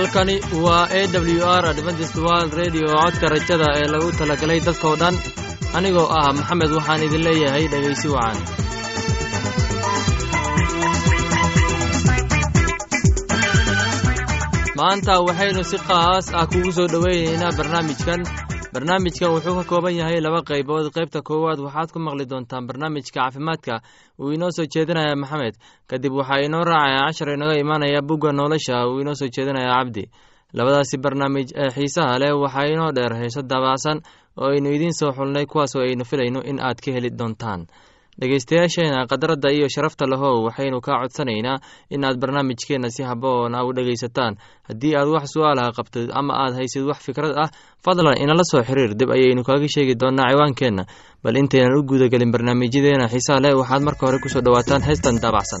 halkani waa a w r adventist world radio codka rajada ee lagu talagalay dadkoo dhan. Anigoo ah maxamed waxaan idin leeyahay dhegaysi wacan. Maanta waxaynu si qaas ah kugu soo dhoweynaynaa barnaamijkan barnaamijkan wuxuu ka kooban yahay laba qaybood. Qaybta koowaad waxaad ku maqli doontaan barnaamijka caafimaadka. Uu inoo soo jeedinaya maxamed. Kadib waxaa inoo raacaya cashar inaga imaanaya bugga nolosha uu inoo soo jeedinaya cabdi. Labadaasi barnaamij ee xiisaha leh waxaa inoo dheer heeso daabacsan oo aynu idiin soo xulnay kuwaasoo aynu filayno in aad ka heli doontaan dhegaystayaasheena khadradda iyo sharafta lahow waxaynu kaa codsanaynaa in aad barnaamijkeenna si haboon a u dhegaysataan. Haddii aad wax su'aalaha qabtid ama aad haysid wax fikrad ah fadlan inala soo xiriir dib ayaynu kaaga sheegi doonaa ciwaankeenna. Bal intaynan u guudagelin barnaamijyadeena xiisaha leh waxaad marka hore ku soo dhowaataan heystan daabacsan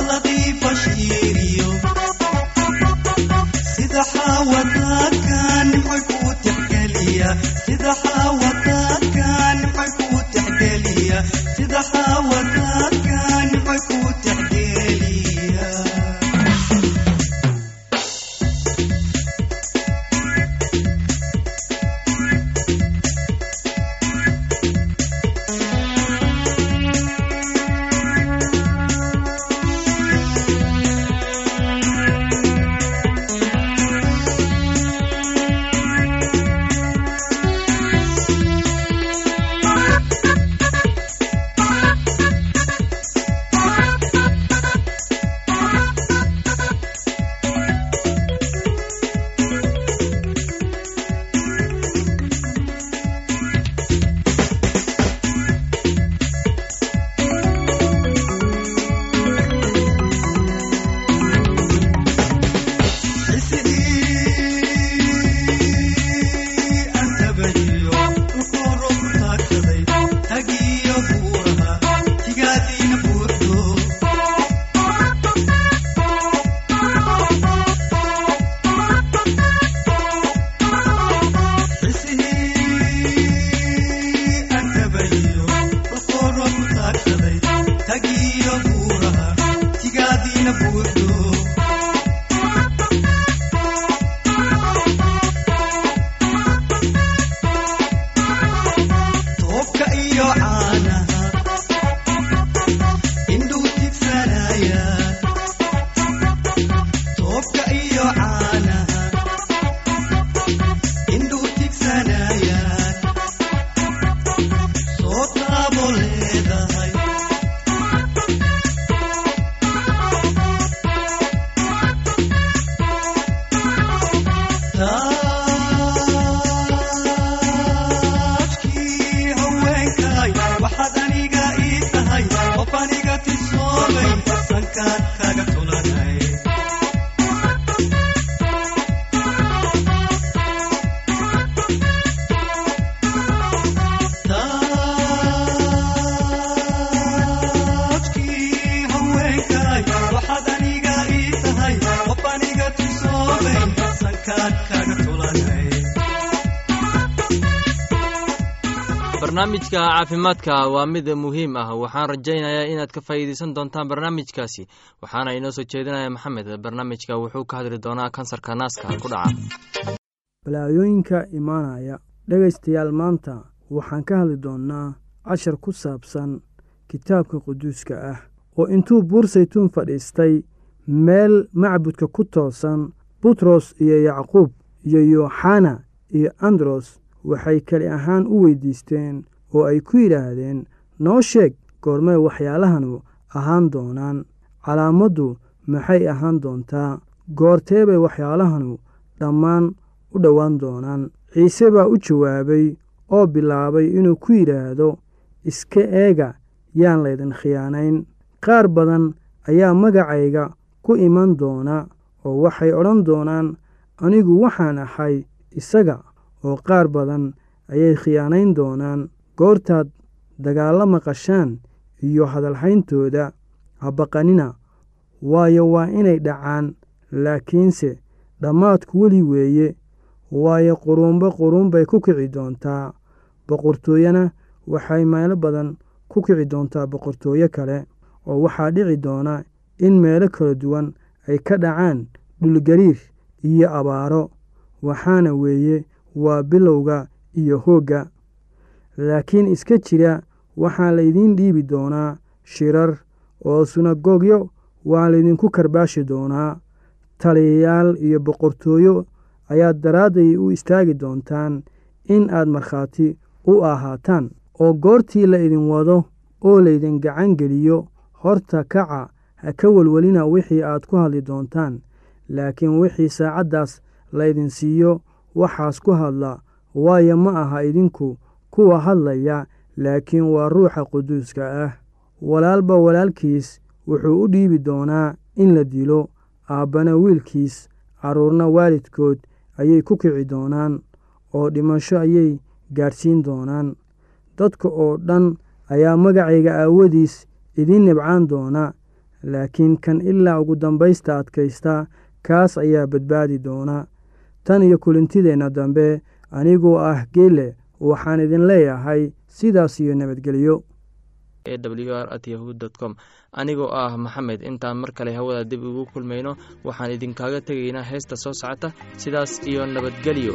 Allah barnaamijka caafimaadka waa mid muhiim ah. Waxaan rajaynayaa inaad ka faa'iideysan doontaan barnaamijkaasi. Waxaana inoo soo jeedinaya maxamed barnaamijka wuxuu ka hadli doonaa kansarka naaska ku dhaca. Balaayooyinka imaanaya. Dhegaystayaal maanta waxaan ka hadli doonnaa cashar ku saabsan kitaabka quduuska ah oo intuu buur saytuun fadhiistay meel macbudka ku toosan butros iyo yacquub iyo yooxana iyo andros waxay keli ahaan u weydiisteen oo ay ku yidhaahdeen noo sheeg goormay waxyaalahanu ahaan doonaan. Calaamaddu maxay ahaan doontaa? Goortee bay waxyaalahanu dhammaan u dhowaan doonaan. Ciise baa u jawaabay oo bilaabay inuu ku yidhaahdo iska eega yaan laydin khiyaanayn. Qaar badan ayaa magacayga ku iman doona oo waxay odhan doonaan anigu waxaan ahay isaga oo qaar badan ayay khiyaanayn doonaan goortaad dagaallo maqashaan iyo hadalhayntooda habaqanina waayo waa inay dhacaan laakiinse dhammaadku weli weeye waayo quruunba quruun bay ku kici doontaa. Boqortooyena waxay meelo badan ku kici doontaa boqortooyo kale oo waxaa dhici doona in meelo kala duwan ay ka dhacaan dhulgariir iyo abaaro. Waxaana weeye waa bilowga iyo hoogga laakiin iska jira waxaa laydiin dhiibi doonaa shirar oo sunagogyo waa laydinku karbaashi doonaa. Taliyayaal iyo boqortooyo ayaad daraadday u istaagi doontaan in aad markhaati u ahaataan oo goortii la idin wado oo laydin gacan geliyo. Horta kaca ha ka welwelina wixii aad ku hadli doontaan laakiin wixii saacaddaas laydin siiyo waxaas ku hadla waayo ma aha idinku kuwa hadlaya laakiin waa ruuxa quduuska ah. Walaalba walaalkiis wuxuu u dhiibi doonaa in la dilo aabbana wiilkiis carruurna waalidkood ayay ku kici doonaan oo dhimasho ayay gaadhsiin doonaan. Dadka oo dhan ayaa magacayga aawadiis idiin nibcaan doona laakiin kan ilaa ugu dambaysta adkaysta kaas ayaa badbaadi doona. Tan iyo kulintideenna dambe anigoo ah geele waxaan idin leeyahay sidaas iyo nabadgelyo. E w r at yahu com. Anigoo ah maxamed intaan mar kale hawada dib ugu kulmayno waxaan idinkaaga tegaynaa heesta soo socota. Sidaas iyo nabadgelyo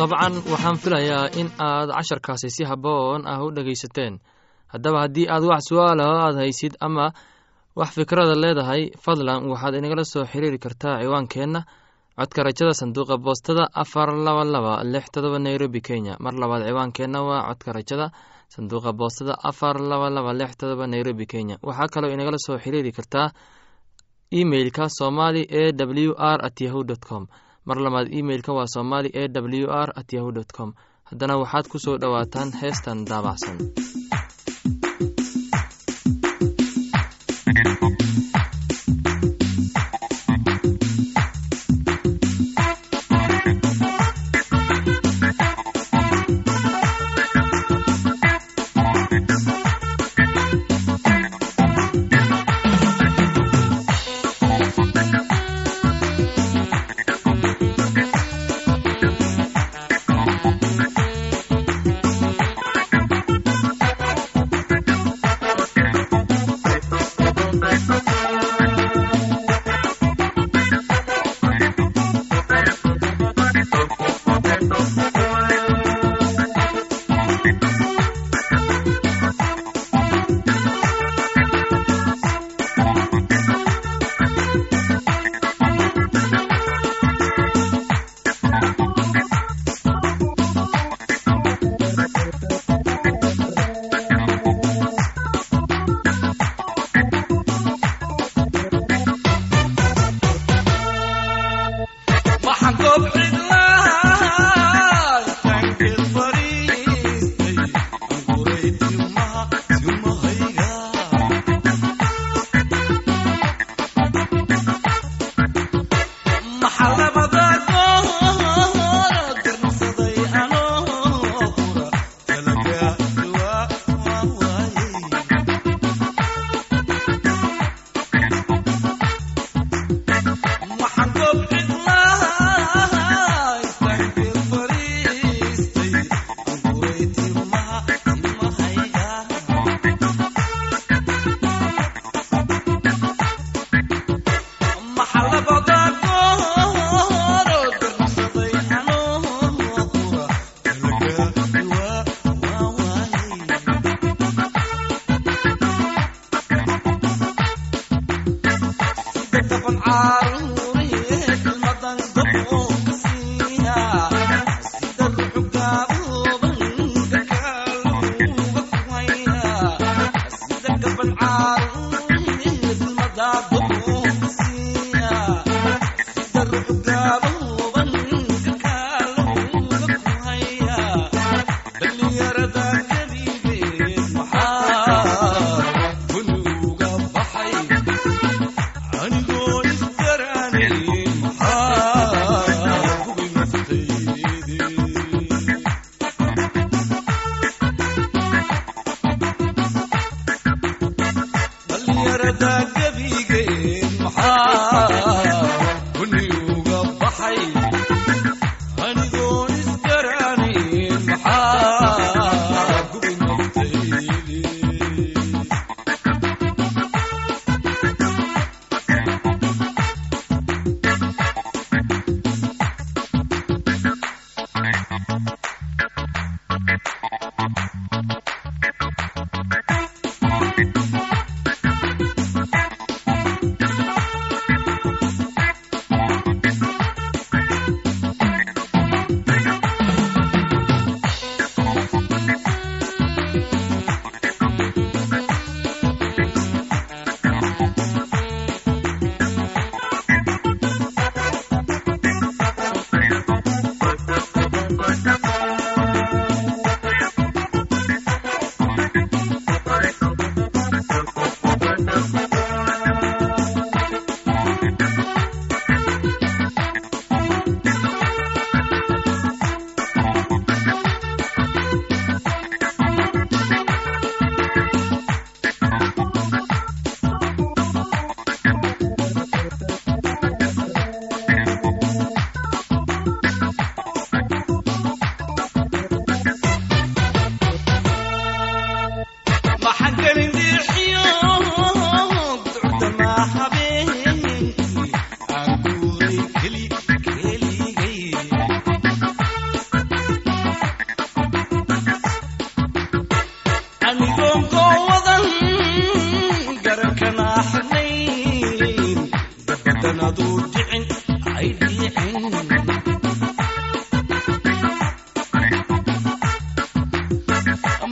dabcan waxaan filayaa in aad casharkaasi si habboon ah u dhegaysateen. Haddaba haddii aad wax su'aalaho aad haysid ama wax fikrada leedahay fadlan waxaad inagala soo xiriiri kartaa ciwaankeenna. Codka rajada sanduuqa boostada afar laba laba lix todoba nairobi kenya. Mar labaad ciwaankeenna waa codka rajada sanduuqa boostada afar laba laba lix todoba nairobi kenya. Waxaa kaloo inagala soo xiriiri kartaa emeilka somali e w r at yahu dt com mar labaad emeilka waa somali e w r at yahu com. Haddana waxaad ku soo dhowaataan heestan daabacsan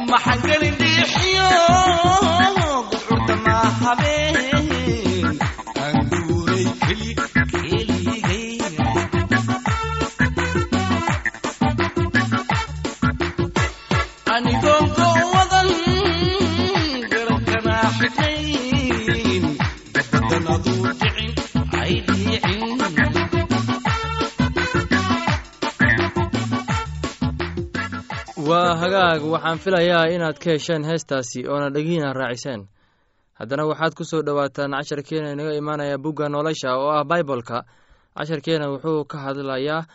maxaan gelin waxaan filayaa inaad ka hesheen heestaasi oona dhegihiina raaciseen. Haddana waxaad ku soo dhowaataan casharkeena inaga imaanaya bugga nolosha oo ah baibolka. Casharkeena wuxuu ka hadlayaa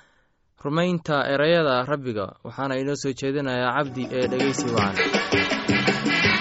rumaynta ereyada rabbiga waxaana inoo soo jeedinayaa cabdi ee dhegeysi wacan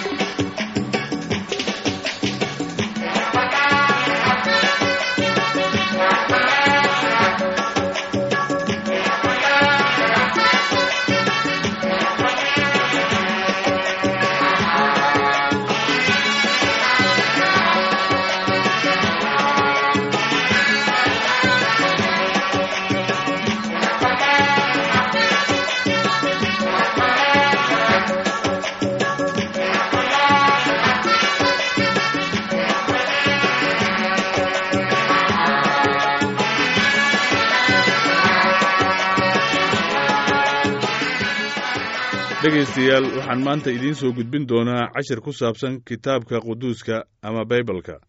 dhegaystayaal waxaan maanta idiin soo gudbin doonaa cashar ku saabsan kitaabka quduuska ama baybalka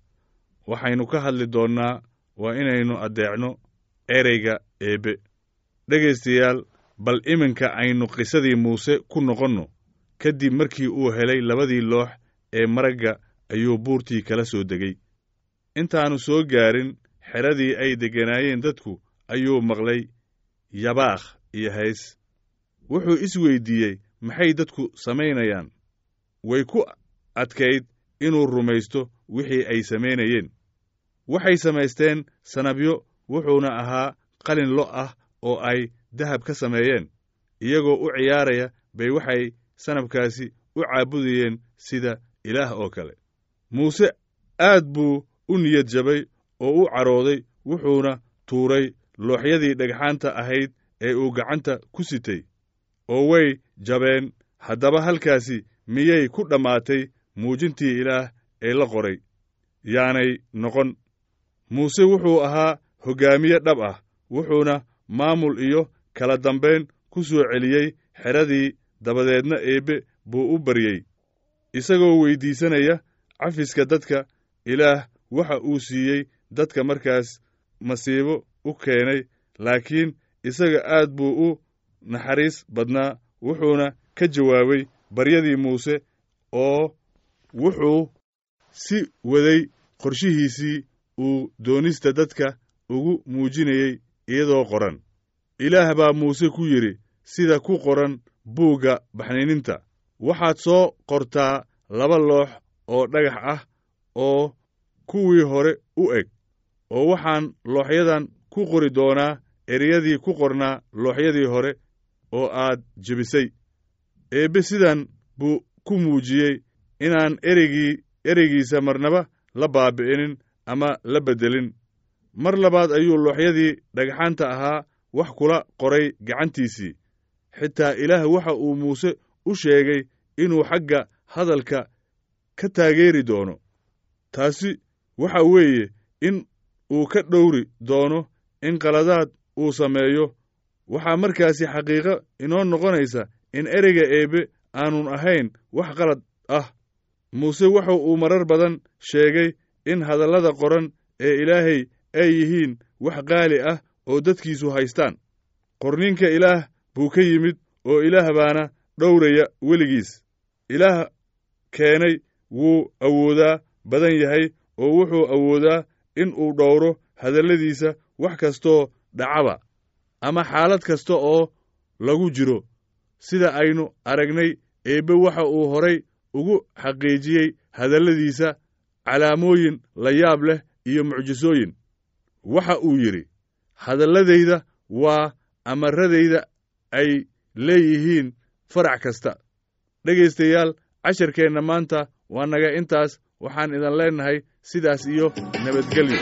waxaynu ka hadli doonnaa waa inaynu addeecno ereyga eebbe dhegaystayaal bal iminka aynu qisadii muuse ku noqonno. Kadib markii uu helay labadii loox ee maragga ayuu buurtii kala soo degay. Intaannu soo gaarin xeradii ay degganaayeen dadku ayuu maqlay yabaakh iyo hays. Wuxuu isweyddiiyey maxay dadku samaynayaan? Way ku adkayd inuu rumaysto wixii ay samaynayeen. Waxay samaysteen sanabyo wuxuuna ahaa qalin lo' ah oo ay dahab ka sameeyeen. Iyagoo u ciyaaraya bay waxay sanabkaasi u caabudayeen sida ilaah oo kale. Muuse aad buu u niyad jabay oo u carooday wuxuuna tuuray looxyadii dhagxaanta ahayd ee uu gacanta ku sitay oo way jabeen. Haddaba halkaasi miyay ku dhammaatay muujintii ilaah ee la qoray? Yaanay noqon. Muuse wuxuu ahaa hoggaamiye dhab ah wuxuuna maamul iyo kala dambayn ku soo celiyey xeradii dabadeedna eebbe buu u baryey. Isagoo weyddiisanaya cafiska dadka ilaah waxa uu siiyey dadka markaas masiibo u keenay laakiin isaga aad buu u naxariis badnaa wuxuuna ka jawaabay baryadii muuse oo wuxuu si waday qorshihiisii uu doonista dadka ugu muujinayey iyadoo qoran. Ilaah baa muuse ku yidhi sida ku qoran buugga baxniininta waxaad soo qortaa laba loox oo dhagax ah oo kuwii hore u eg oo waxaan looxyadan ku qori doonaa ereyadii ku qornaa looxyadii hore oo aad jebisay. Eebbe sidan buu ku muujiyey inaan ereygii ereygiisa marnaba la baabi'inin ama la beddelin. Mar labaad ayuu looxyadii dhagxaanta ahaa wax kula qoray gacantiisii. Xitaa ilaah waxa uu muuse u sheegay inuu xagga hadalka ka taageeri doono. Taasi waxa weeye in uu ka dhowri doono in qaladaad uu sameeyo waxaa markaasi xaqiiqo inoo noqonaysa in ereyga eebbe aanun ahayn wax qalad ah. Muuse wuxu uu marar badan sheegay in hadallada qoran ee ilaahay ay yihiin wax qaali ah oo dadkiisu haystaan. Qorninka ilaah buu ka yimid oo ilaah baana dhowraya weligiis. Ilaah keenay wuu awoodaa badan yahay oo wuxuu awoodaa in uu dhowro hadalladiisa wax kastoo dhacaba ama xaalad kasta oo lagu jiro sida aynu aragnay eebbe waxa uu horay ugu xaqiijiyey hadalladiisa calaamooyin la yaab leh iyo mucjisooyin. Waxa uu yidhi hadalladayda waa amaradayda ay leeyihiin farac kasta. Dhegaystayaal casharkeenna maanta waa naga. Intaas waxaan idan leennahay sidaas iyo nabadgelyo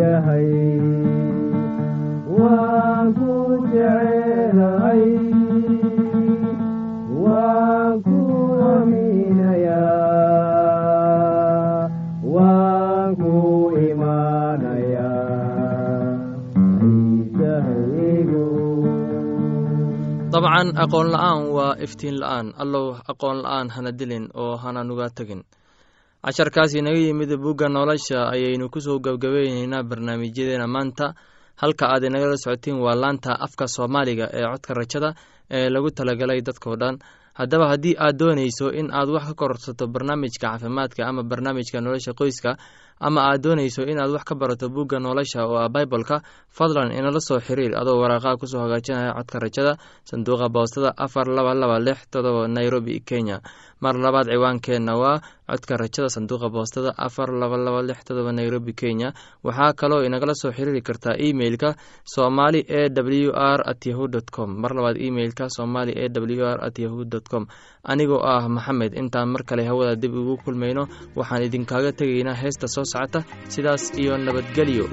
yahay waan ku jecelahay waan ku aaminayaa waan ku imaanayaa ciisahaygu dabcan aqoon la'aan waa iftiin la'aan allow aqoon la'aan hana dilin oo hana nuga tegin casharkaasi inaga yimid bugga nolosha ayaynu ku soo gebgabayneynaa barnaamijyadeena maanta. Halka aad inagala socotiin waa laanta afka soomaaliga ee codka rajada ee lagu talagalay dadkao dhan. Haddaba haddii aad doonayso in aad wax ka korsato barnaamijka caafimaadka ama barnaamijka nolosha qoyska ama aad doonayso inaad wax ka barato bugga nolosha oo ah biboleka fadlan inala soo xiriir. Adoo waraaqaha ku soo hagaajinaya codka rajada sanduuqa boostada afar laba laba lix todoba nairobi kenya mar labaad ciwaankeenna waa codka rajada sanduuqa boostada afar laba laba lix todoba nairobi kenya. Waxaa kaloo inagala soo xiriiri kartaa emeilka somali e w r at yahu dt com. Mar labaad emeilka somali e w r at yahu dt com. Anigoo ah maxamed intaan mar kale hawada dib ugu kulmayno waxaan idinkaaga tegaynaa heesta soo socota. Sidaas iyo nabadgelyo